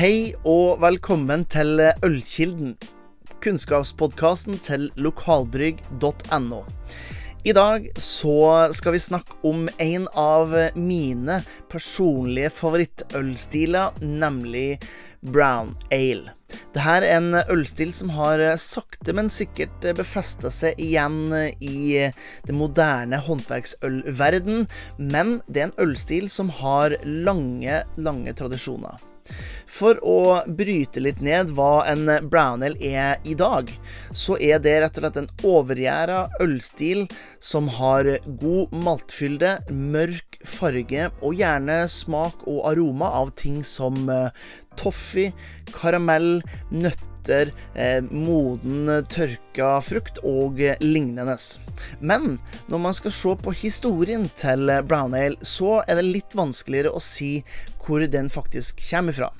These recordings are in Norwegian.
Hei og velkommen til Ølkilden, kunnskapspodkasten til lokalbrygg.no. I dag så skal vi snakke om en av mine personlige favorittølstiler, nemlig brown ale. Dette er en ølstil som har sakte, men sikkert befesta seg igjen i det moderne håndverksølverden, men det er en ølstil som har lange, lange tradisjoner. For å bryte litt ned hva en brown ale er i dag, så er det rett og slett en overgjæra ølstil som har god maltfylde, mørk farge og gjerne smak og aroma av ting som eh, toffee, karamell, nøtter, eh, moden tørka frukt og lignende. Men når man skal se på historien til brown ale, så er det litt vanskeligere å si hvor den faktisk kommer fra.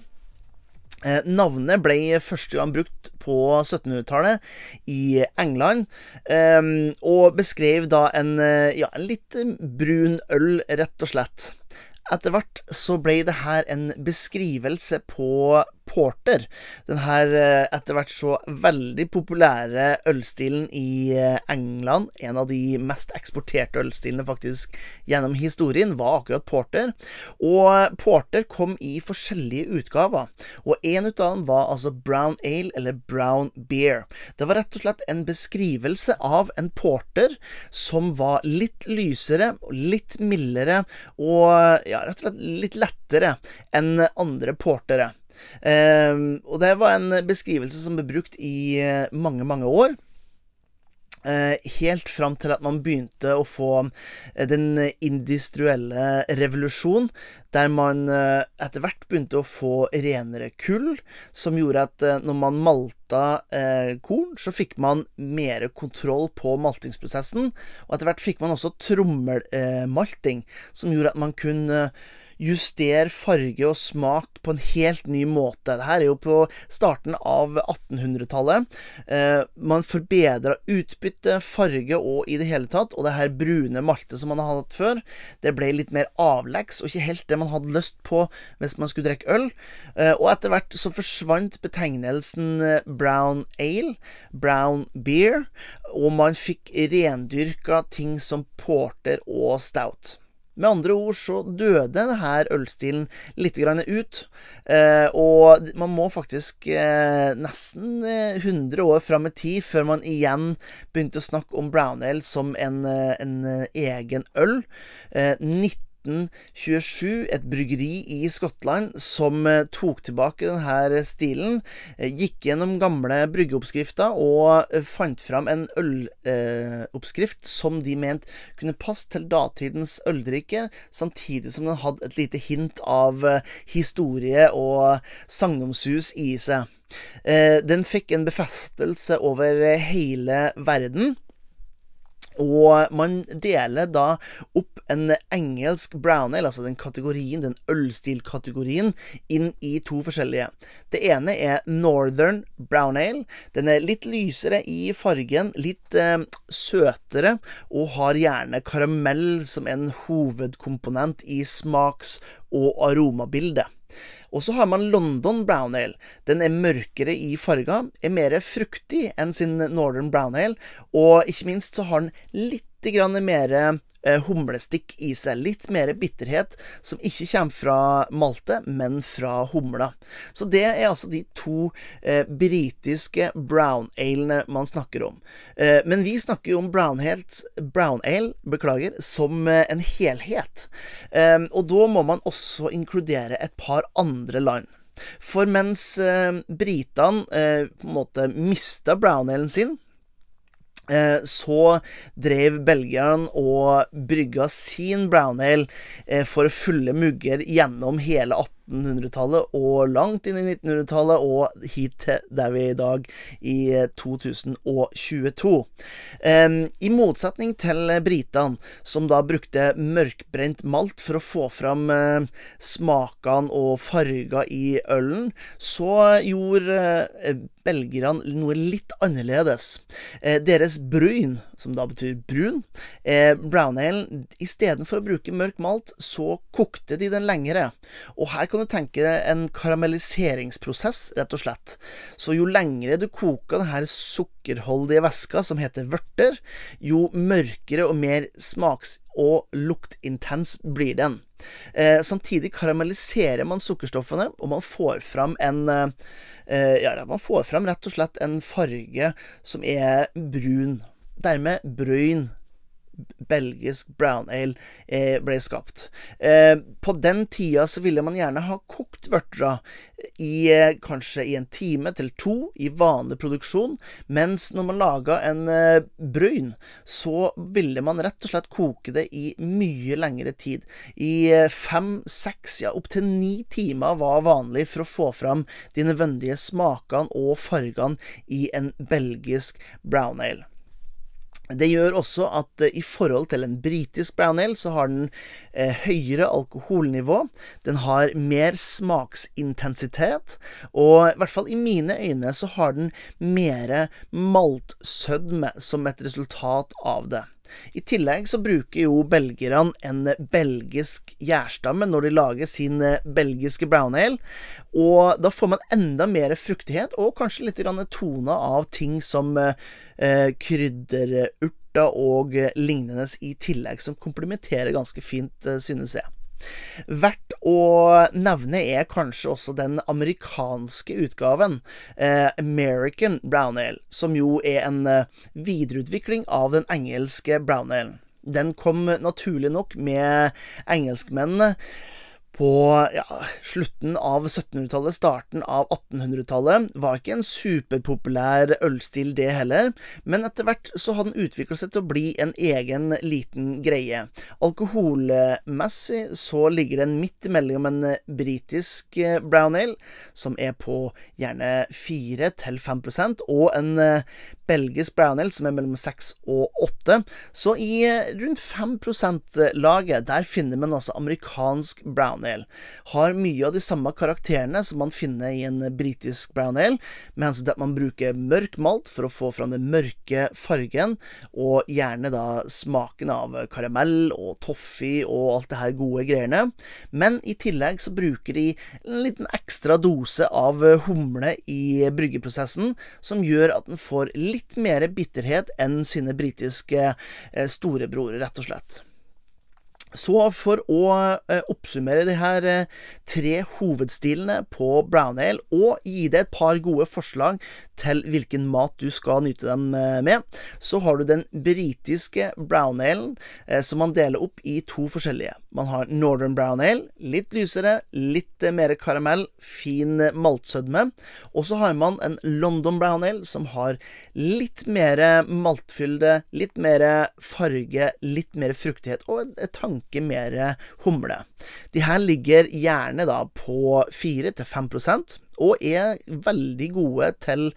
Eh, navnet ble første gang brukt på 1700-tallet i England, eh, og beskrev da en, eh, ja, en litt brun øl, rett og slett. Etter hvert så ble det her en beskrivelse på porter. Den her eh, etter hvert så veldig populære ølstilen i eh, England, en av de mest eksporterte ølstilene faktisk gjennom historien, var akkurat porter. Og porter kom i forskjellige utgaver, og en av dem var altså brown ale eller brown beer. Det var rett og slett en beskrivelse av en porter som var litt lysere, litt mildere og ja, rett og slett litt lettere enn andre portere. Um, og det var en beskrivelse som ble brukt i eh, mange, mange år. Uh, helt fram til at man begynte å få uh, den industrielle revolusjon, der man etter hvert begynte å få renere kull, som gjorde at når man malta korn, så fikk man mer kontroll på maltingsprosessen. Og etter hvert fikk man også trommelmalting, som gjorde at man kunne justere farge og smak på en helt ny måte. Dette er jo på starten av 1800-tallet. Eh, man forbedra utbytte, farge og i det hele tatt. Og det her brune maltet som man har hatt før, det ble litt mer avleggs, og ikke helt det man hadde lyst på hvis man skulle drikke øl. Eh, og etter hvert så forsvant betegnelsen eh, brown ale, brown beer, og man fikk rendyrka ting som porter og stout. Med andre ord så døde denne ølstilen litt ut. Eh, og man må faktisk eh, nesten eh, 100 år fram i tid før man igjen begynte å snakke om brown ale som en, en egen øl. 90 1827 et bryggeri i Skottland som eh, tok tilbake denne stilen, eh, gikk gjennom gamle bryggeoppskrifter og eh, fant fram en øloppskrift som de mente kunne passe til datidens øldrikker, samtidig som den hadde et lite hint av historie og sagnomsus i seg. Den fikk en befestelse over hele verden. Og man deler da opp en engelsk brown ale, altså den kategorien, den ølstilkategorien, inn i to forskjellige. Det ene er Northern brown ale. Den er litt lysere i fargen, litt eh, søtere, og har gjerne karamell som en hovedkomponent i smaks- og aromabildet. Og så har man London Brown Ale. Den er mørkere i farga, er mer fruktig enn sin Northern Brown Ale, og ikke minst så har den litt mer humlestikk i seg. Litt mer bitterhet, som ikke kommer fra maltet, men fra humla. Så det er altså de to eh, britiske brown alene man snakker om. Eh, men vi snakker jo om brown, helt, brown ale beklager, som eh, en helhet. Eh, og da må man også inkludere et par andre land. For mens eh, britene på en måte mista brown alen sin Eh, så drev belgierne og brygga sin brown ale eh, for fulle mugger gjennom hele 18 1800-tallet og langt inn i 1900-tallet og hit til der vi er i dag, i 2022. Um, I motsetning til britene, som da brukte mørkbrent malt for å få fram uh, smakene og farger i ølen, så gjorde uh, belgierne noe litt annerledes. Eh, deres brun, som da betyr brun, eh, brown ale Istedenfor å bruke mørk malt, så kokte de den lengre. Og her kan kan du tenke deg en karamelliseringsprosess, rett og slett. Så jo lengre du koker denne sukkerholdige væska, som heter vørter, jo mørkere og mer smaks- og luktintens blir den. Eh, samtidig karamelliserer man sukkerstoffene, og man får fram en eh, Ja, man får fram rett og slett en farge som er brun. Dermed brun belgisk brown ale eh, ble skapt. Eh, på den tida så ville man gjerne ha kokt vørtera i eh, kanskje i en time til to i vanlig produksjon, mens når man laga en brun, så ville man rett og slett koke det i mye lengre tid. I fem, seks, ja opptil ni timer var vanlig for å få fram de nødvendige smakene og fargene i en belgisk brown ale. Det gjør også at eh, i forhold til en britisk brown ale, så har den eh, høyere alkoholnivå. Den har mer smaksintensitet, og i hvert fall i mine øyne så har den mer maltsødme som et resultat av det. I tillegg så bruker jo belgierne en belgisk gjærstamme når de lager sin eh, belgiske brown ale, og da får man enda mer fruktighet, og kanskje litt tone av ting som eh, eh krydderurter og lignende i tillegg, som komplementerer ganske fint, eh, synes jeg. Verdt å nevne er kanskje også den amerikanske utgaven, eh, American Brown Ale, som jo er en eh, videreutvikling av den engelske brown ale. Den kom naturlig nok med engelskmennene på ja, slutten av 1700-tallet, starten av 1800-tallet. Var ikke en superpopulær ølstil, det heller, men etter hvert så hadde den utviklet seg til å bli en egen liten greie. Alkoholmessig så ligger den midt imellom en britisk brown ale, som er på gjerne 4-5% og en belgisk brown ale, som er mellom 6 og 8. Så i rundt 5 %-laget, der finner man altså amerikansk brown ale. Har mye av de samme karakterene som man finner i en britisk brown ale, med hensyn til at man bruker mørk malt for å få fram den mørke fargen, og gjerne da smaken av karamell og toffee og alt det her gode greiene. Men i tillegg så bruker de en liten ekstra dose av humle i bryggeprosessen, som gjør at den får litt mer bitterhet enn sine britiske eh, storebror, rett og slett. Så for å eh, oppsummere de her eh, tre hovedstilene på brown ale, og gi deg et par gode forslag til hvilken mat du skal nyte dem eh, med, så har du den britiske brown alen, som man deler opp i to forskjellige. Man har northern brown ale, litt lysere, litt mer karamell, fin maltsødme. Og så har man en London brown ale, som har litt mer maltfylde, litt mer farge, litt mer fruktighet og et tanke tanke mer humle. De her ligger gjerne da på 4-5% og er veldig gode til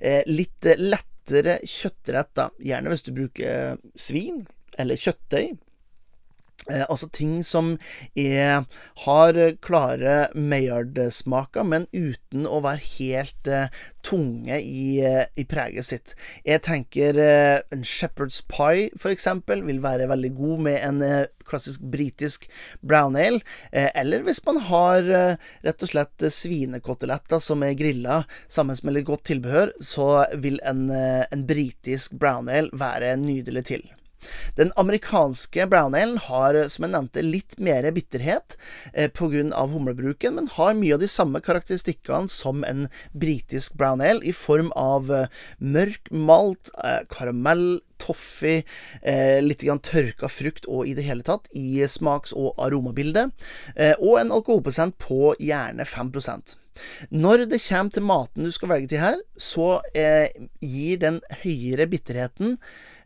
eh, litt lettere kjøttretter. Gjerne hvis du bruker svin eller kjøttdeig. Eh, altså ting som er, har klare Mayard-smaker, men uten å være helt eh, tunge i, eh, i, preget sitt. Jeg tenker eh, en Shepherd's Pie, for eksempel, vil være veldig god med en eh, klassisk britisk brown ale. Eh, eller hvis man har rett og slett svinekoteletter som er grilla sammen med litt godt tilbehør, så vil en, en britisk brown ale være nydelig til. Den amerikanske brown ale har, som jeg nevnte, litt mer bitterhet eh, pga. humlebruken, men har mye av de samme karakteristikkene som en britisk brown ale, i form av eh, mørk malt, eh, karamell, toffee, eh, litt grann tørka frukt og i det hele tatt i smaks- og aromabildet, eh, og en alkoholprosent på gjerne 5% når det kommer til maten du skal velge til her, så eh, gir den høyere bitterheten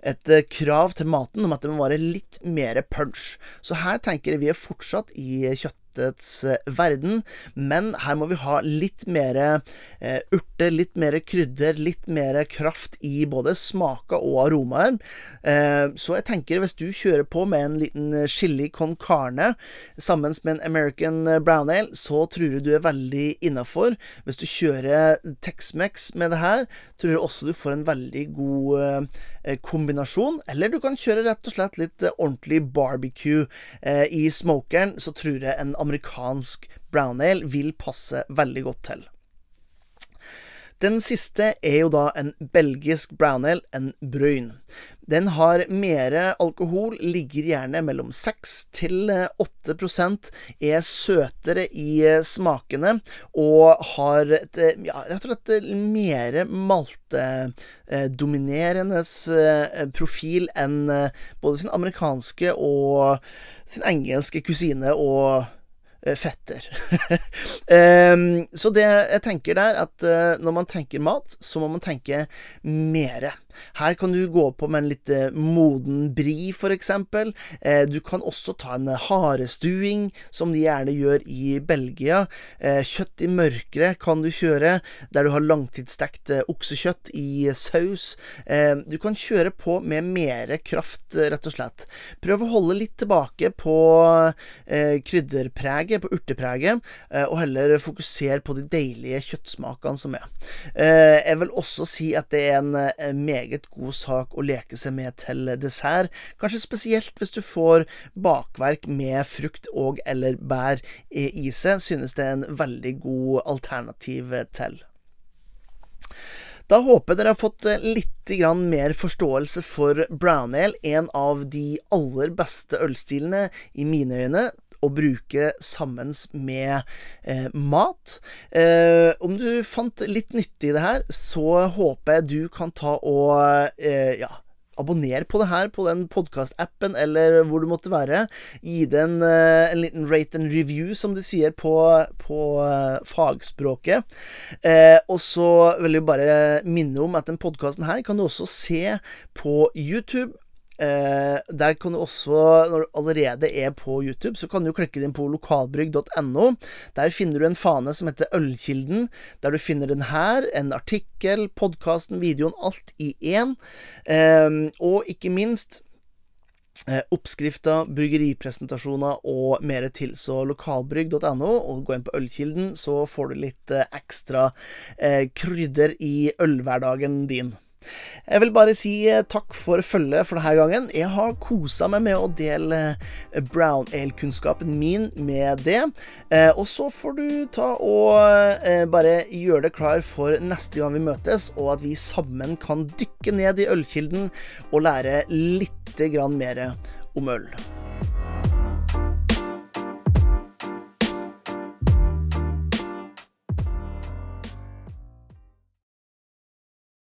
et eh, krav til maten om at det må være litt mer punch. Så her tenker jeg vi er fortsatt i kjøtt kjøttets eh, verden, men her må vi ha litt mer eh, urter, litt mer krydder, litt mer kraft i både smaker og aromaer. Eh, så jeg tenker hvis du kjører på med en liten chili con carne sammen med en American brown ale, så tror jeg du er veldig innafor. Hvis du kjører Tex-Mex med det her, tror jeg også du får en veldig god kombinasjon. Eller du kan kjøre rett og slett litt ordentlig barbecue i smokeren, så tror jeg en amerikansk brown ale vil passe veldig godt til. Den siste er jo da en belgisk brown ale, en brun. Den har mer alkohol, ligger gjerne mellom 6 til 8% er søtere i smakene og har et, ja, rett og slett mer maltedominerende profil enn både sin amerikanske og sin engelske kusine og Eh, fetter. um, så det jeg tenker der, at uh, når man tenker mat, så må man tenke mere. Her kan du gå på med en litt eh, moden bri, f.eks. eksempel. du kan også ta en harestuing, som de gjerne gjør i Belgia. Eh, kjøtt i mørkere kan du kjøre, der du har langtidsstekt eh, oksekjøtt i saus. Eh, du kan kjøre på med mere kraft, rett og slett. Prøv å holde litt tilbake på eh, krydderpreget, på urtepreget, og heller fokusere på de deilige kjøttsmakene som er. jeg vil også si at det er en meget meget god sak å leke seg med til dessert, kanskje spesielt hvis du får bakverk med frukt og eller bær i seg, synes det er en veldig god alternativ til. Da håper jeg dere har fått litt mer forståelse for brown ale, en av de aller beste ølstilene i mine øyne å bruke sammen med eh, mat. Eh, om du fant litt nyttig i det her, så håper jeg du kan ta og eh, ja, abonner på det her på den podkast-appen eller hvor du måtte være. Gi det en, eh, en, liten rate and review, som de sier på, på uh, fagspråket. Eh, og så vil jeg bare minne om at den podkasten her kan du også se på YouTube. Eh, der kan du også, når du allerede er på YouTube, så kan du klikke inn på lokalbrygg.no. Der finner du en fane som heter Ølkilden, der du finner den her, en artikkel, podkasten, videoen, alt i én. Eh, og ikke minst Eh, oppskrifter, bryggeripresentasjoner og mer til. Så lokalbrygg.no, og gå inn på Ølkilden, så får du litt eh, ekstra krydder i ølhverdagen din. Jeg vil bare si eh, takk for følget for denne gangen. Jeg har kosa meg med å dele eh, brown ale-kunnskapen min med det. Eh, og så får du ta og bare gjøre det klar for neste gang vi møtes, og at vi sammen kan dykke ned i ølkilden og lære litt mer om øl.